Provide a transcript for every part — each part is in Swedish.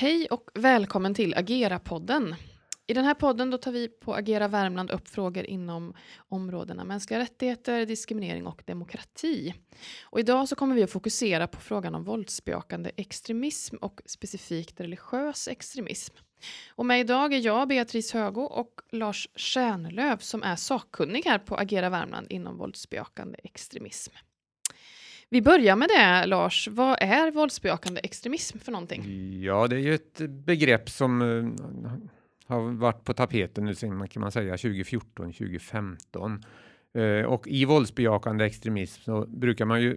Hej och välkommen till Agera-podden. I den här podden då tar vi på Agera Värmland upp frågor inom områdena mänskliga rättigheter, diskriminering och demokrati. Och idag så kommer vi att fokusera på frågan om våldsbejakande extremism och specifikt religiös extremism. Och med idag är jag, Beatrice Högo och Lars Stjärnlöv som är sakkunnig här på Agera Värmland inom våldsbejakande extremism. Vi börjar med det, Lars. Vad är våldsbejakande extremism för någonting? Ja, det är ju ett begrepp som uh, har varit på tapeten nu sedan kan man säga 2014, 2015. Uh, och i våldsbejakande extremism så brukar man ju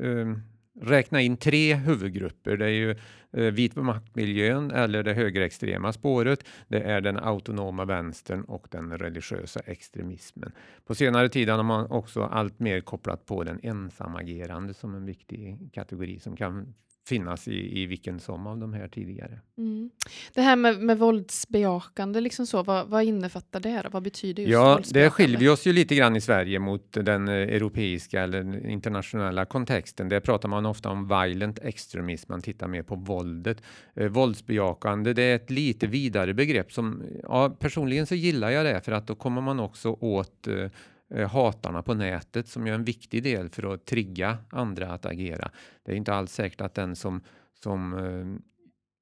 uh, räkna in tre huvudgrupper. Det är ju eh, vit maktmiljön eller det högerextrema spåret. Det är den autonoma vänstern och den religiösa extremismen. På senare tid har man också allt mer kopplat på den ensamagerande som en viktig kategori som kan finnas i, i vilken som av de här tidigare. Mm. Det här med, med våldsbejakande, liksom så, vad, vad innefattar det? Vad betyder just Ja, det skiljer vi oss ju lite grann i Sverige mot den eh, europeiska eller internationella kontexten. Där pratar man ofta om violent extremism, man tittar mer på våldet. Eh, våldsbejakande, det är ett lite vidare begrepp som ja, personligen så gillar jag det för att då kommer man också åt Eh, Eh, hatarna på nätet som är en viktig del för att trigga andra att agera. Det är inte alls säkert att den som, som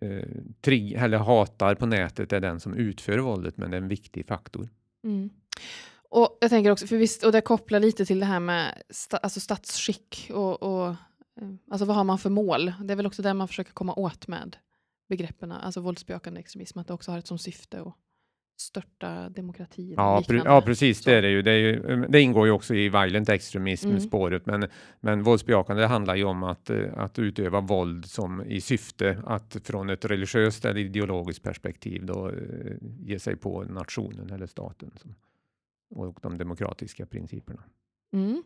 eh, eh trig, eller hatar på nätet är den som utför våldet, men det är en viktig faktor. Mm. Och jag tänker också, för visst, och det kopplar lite till det här med sta, alltså statsskick och, och eh, alltså vad har man för mål? Det är väl också det man försöker komma åt med begreppen, alltså våldsbejakande extremism, att det också har ett som syfte att störta demokratin. Ja, pre ja precis, det är det ju. Det, är ju. det, ingår ju också i violent extremism-spåret, mm. men, men våldsbejakande handlar ju om att, eh, att utöva våld som i syfte att från ett religiöst eller ideologiskt perspektiv då, eh, ge sig på nationen eller staten som, och de demokratiska principerna. Mm.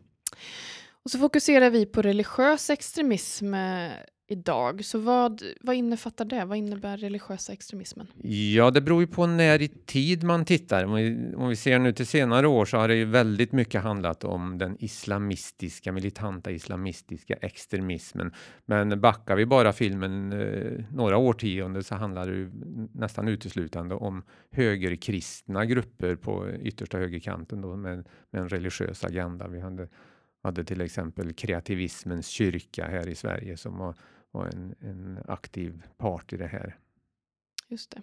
Och så fokuserar vi på religiös extremism eh, idag. Så vad, vad innefattar det? Vad innebär religiösa extremismen? Ja, det beror ju på när i tid man tittar. Om vi, om vi ser nu till senare år så har det ju väldigt mycket handlat om den islamistiska, militanta islamistiska extremismen. Men backar vi bara filmen eh, några årtionden så handlar det ju nästan uteslutande om högerkristna grupper på yttersta högerkanten då med, med en religiös agenda. Vi hade hade till exempel kreativismens kyrka här i Sverige som var var en, en aktiv part i det här. Just det.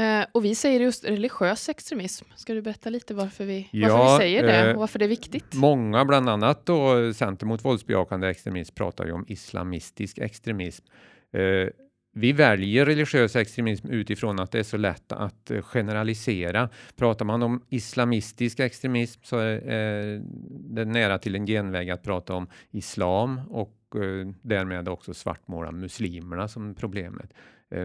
Eh, och vi säger just religiös extremism. Ska du berätta lite varför vi, ja, varför vi säger det och eh, varför det är viktigt? Många, bland annat då Center mot våldsbejakande extremism, pratar ju om islamistisk extremism. Eh, vi väljer religiös extremism utifrån att det är så lätt att eh, generalisera. Pratar man om islamistisk extremism så är eh, det nära till en genväg att prata om islam och eh, därmed också svartmåla muslimerna som problemet.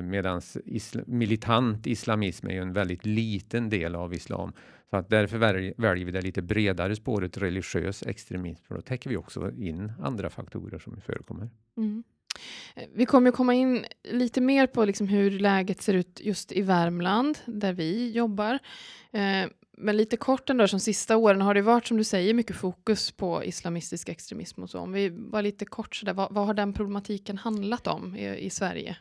Medan isla militant islamism är ju en väldigt liten del av islam. Så att därför väljer vi det lite bredare spåret religiös extremism, för då täcker vi också in andra faktorer som förekommer. Mm. Eh, vi kommer komma in lite mer på liksom hur läget ser ut just i Värmland, där vi jobbar. Eh, men lite kort ändå, som sista åren har det varit, som du säger, mycket fokus på islamistisk extremism och så. Om vi var lite kort sådär, vad, vad har den problematiken handlat om i, i Sverige?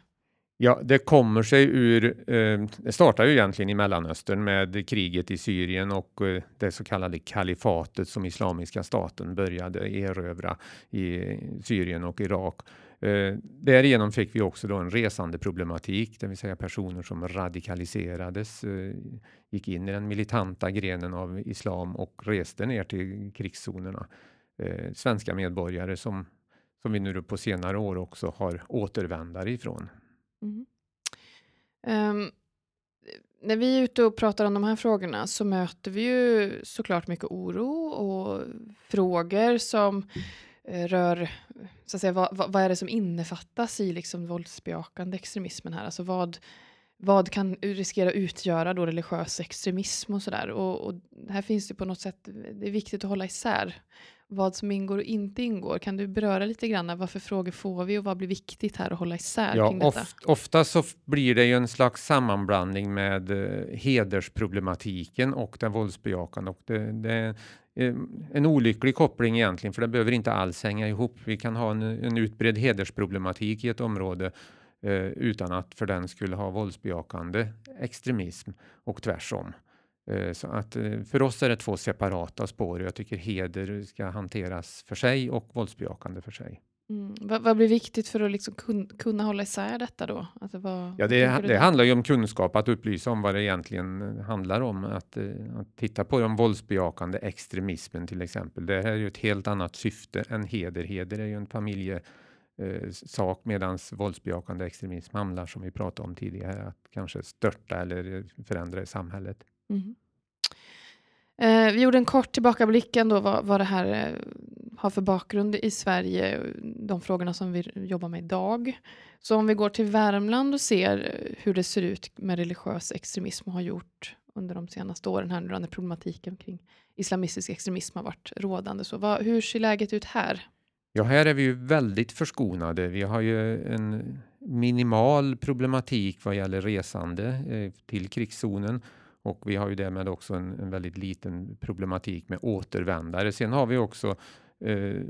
Ja, det kommer sig ur, eh, det startar ju egentligen i Mellanöstern med kriget i Syrien och eh, det så kallade kalifatet som Islamiska staten började erövra i Syrien och Irak. Eh, därigenom fick vi också då en resande problematik, det vill säga personer som radikaliserades, eh, gick in i den militanta grenen av islam och reste ner till krigszonerna. Eh, svenska medborgare som, som vi nu på senare år också har återvändare ifrån. Mm. Um, när vi är ute och pratar om de här frågorna så möter vi ju såklart mycket oro och frågor som rör, så att säga, vad, vad, är det som innefattas i liksom våldsbejakande extremismen här? Alltså vad, vad kan riskera utgöra då religiös extremism och sådär? Och, och här finns det på något sätt, det är viktigt att hålla isär vad som ingår och inte ingår. Kan du beröra lite grann, vad för frågor får vi och vad blir viktigt här att hålla isär ja, kring detta? Oft, ofta så blir det ju en slags sammanblandning med eh, hedersproblematiken och den våldsbejakande och det, det, Eh, Ehm, en olycklig koppling egentligen, för det behöver inte alls hänga ihop. Vi kan ha en, en utbredd hedersproblematik i ett område eh, utan att för den skulle ha våldsbejakande extremism och tvärsom. Eh, så att eh, för oss är det två separata spår. Jag tycker heder ska hanteras för sig och våldsbejakande för sig. Mm. Vad, vad, blir viktigt för att liksom kun, kunna hålla isär detta då? Alltså vad, ja, det, det handlar ju om kunskap, att upplysa om vad det egentligen handlar om. Att, eh, att titta på den våldsbejakande extremismen till exempel. Det här är ju ett helt annat syfte än heder. Heder är ju en familjesak eh, medan våldsbejakande extremism handlar, som vi pratade om tidigare, att kanske störta eller förändra i samhället. Mm. Eh, vi gjorde en kort tillbakablick ändå vad, vad det här eh, har för bakgrund i Sverige, de frågorna som vi jobbar med idag. Så om vi går till Värmland och ser eh, hur det ser ut med religiös extremism och har gjort under de senaste åren här nu när problematiken kring islamistisk extremism har varit rådande. Så vad, hur ser läget ut här? Ja, här är vi ju väldigt förskonade. Vi har ju en minimal problematik vad gäller resande eh, till krigszonen och vi har ju därmed också en, en väldigt liten problematik med återvändare. Sen har vi också eh,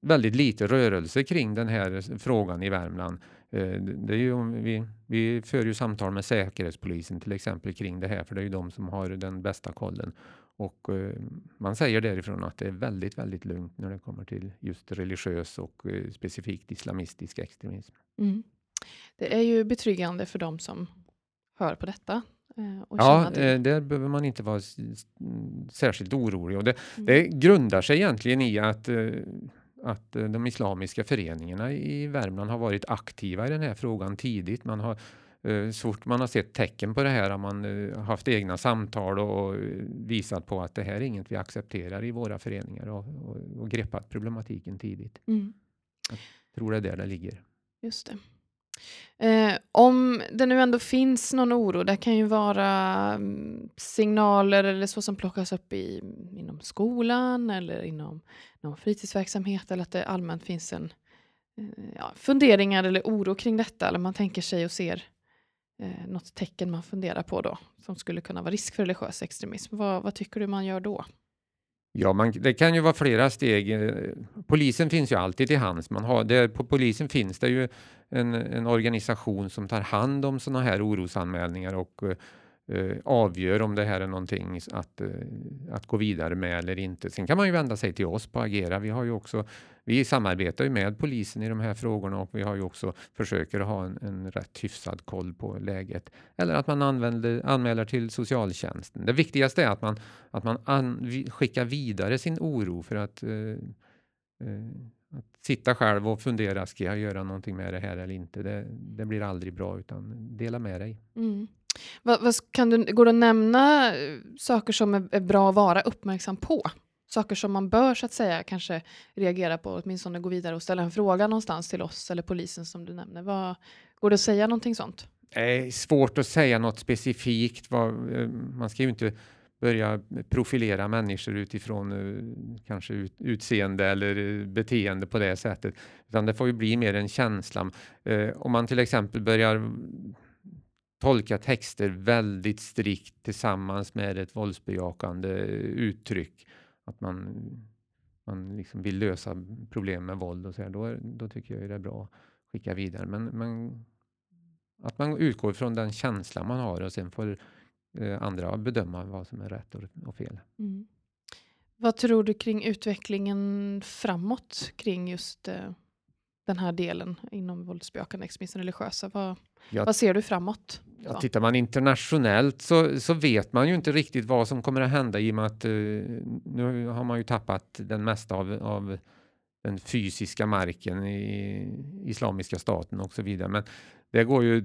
väldigt lite rörelse kring den här frågan i Värmland. Eh, det är ju, vi, vi för ju samtal med Säkerhetspolisen till exempel kring det här, för det är ju de som har den bästa kollen. Och eh, man säger därifrån att det är väldigt, väldigt lugnt när det kommer till just religiös och eh, specifikt islamistisk extremism. Mm. Det är ju betryggande för de som hör på detta ja, eh, där behöver man inte vara särskilt orolig. Och det, mm. det grundar sig egentligen i att, eh, att de islamiska föreningarna i Värmland har varit aktiva i den här frågan tidigt. Man har, så fort man har sett tecken på det här har man haft egna samtal och visat på att det här är inget vi accepterar i våra föreningar och, och, och greppat problematiken tidigt. Mm. Jag tror det är där det ligger. Just det. Eh, om det nu ändå finns någon oro, det kan ju vara mm, signaler eller så som plockas upp i, mm, inom skolan eller inom någon fritidsverksamhet eller att det allmänt finns en eh, ja, funderingar eller oro kring detta eller man tänker sig och ser eh, något tecken man funderar på då som skulle kunna vara risk för religiös extremism. Vad, vad tycker du man gör då? Ja, man, det kan ju vara flera steg. Eh, polisen finns ju alltid till hands. Man har, det, på polisen finns det ju en, en organisation som tar hand om sådana här orosanmälningar och eh, eh, avgör om det här är någonting att, eh, att gå vidare med eller inte. Sen kan man ju vända sig till oss på Agera. Vi har ju också vi samarbetar ju med polisen i de här frågorna och vi har ju också försöker ha en, en rätt hyfsad koll på läget. Eller att man använder, anmäler till socialtjänsten. Det viktigaste är att man, att man an, skickar vidare sin oro för att, eh, eh, att sitta själv och fundera, ska jag göra någonting med det här eller inte? Det, det blir aldrig bra utan dela med dig. Mm. Vad, vad, kan du, går det att nämna eh, saker som är, är bra att vara uppmärksam på? Saker som man bör så att säga kanske reagera på, åtminstone gå vidare och ställa en fråga någonstans till oss eller polisen som du nämner. Vad, går det att säga någonting sånt? Det är svårt att säga något specifikt. Eh, man ska ju inte börja profilera människor utifrån eh, kanske utseende eller beteende på det sättet. Utan det får ju bli mer en känsla. Om man till exempel börjar tolka texter väldigt strikt tillsammans med ett våldsbejakande uttryck att man, man liksom vill lösa problem med våld och så här, då, då tycker jag det är bra att skicka vidare. Men, men att man utgår från den känsla man har och sen får eh, andra bedöma vad som är rätt och, och fel. Mm. Vad tror du kring utvecklingen framåt kring just eh, den här delen inom våldsbejakande extremism religiösa? Vad, jag, vad ser du framåt? Ja, tittar man internationellt så, så vet man ju inte riktigt vad som kommer att hända i och med att uh, nu har man ju tappat den mesta av, av den fysiska marken i Islamiska staten och så vidare. Men det går ju,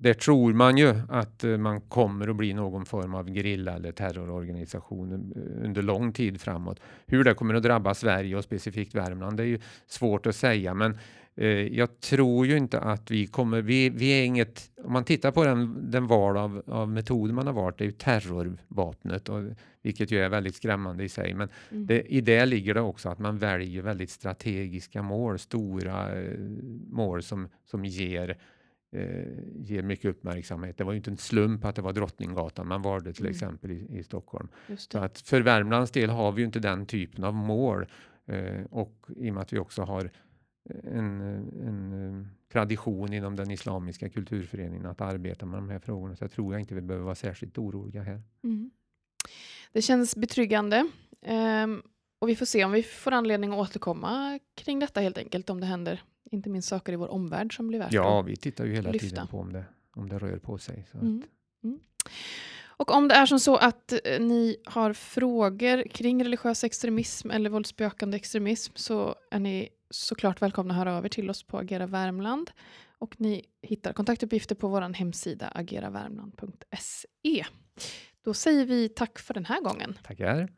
det tror man ju att uh, man kommer att bli någon form av gerilla eller terrororganisation uh, under lång tid framåt. Hur det kommer att drabba Sverige och specifikt Värmland det är ju svårt att säga men Eh, jag tror ju inte att vi kommer, vi, vi är inget, om man tittar på den, den val av, av metoder man har valt, det är ju terrorvapnet, och, vilket ju är väldigt skrämmande i sig. Men mm. det, i det ligger det också att man väljer väldigt strategiska mål, stora eh, mål som, som ger eh, ger mycket uppmärksamhet. Det var ju inte en slump att det var Drottninggatan man valde till mm. exempel i, i Stockholm. Så att för Värmlands del har vi ju inte den typen av mål eh, och i och med att vi också har en, en tradition inom den islamiska kulturföreningen att arbeta med de här frågorna. Så jag tror jag inte vi behöver vara särskilt oroliga här. Mm. Det känns betryggande. Um, och vi får se om vi får anledning att återkomma kring detta helt enkelt, om det händer inte minst saker i vår omvärld som blir värt Ja, vi tittar ju hela lyfta. tiden på om det, om det rör på sig. Mm. Mm. Och om det är som så att eh, ni har frågor kring religiös extremism eller våldsbejakande extremism så är ni såklart välkomna att höra över till oss på Agera Värmland. Och ni hittar kontaktuppgifter på vår hemsida ageravärmland.se. Då säger vi tack för den här gången. tackar.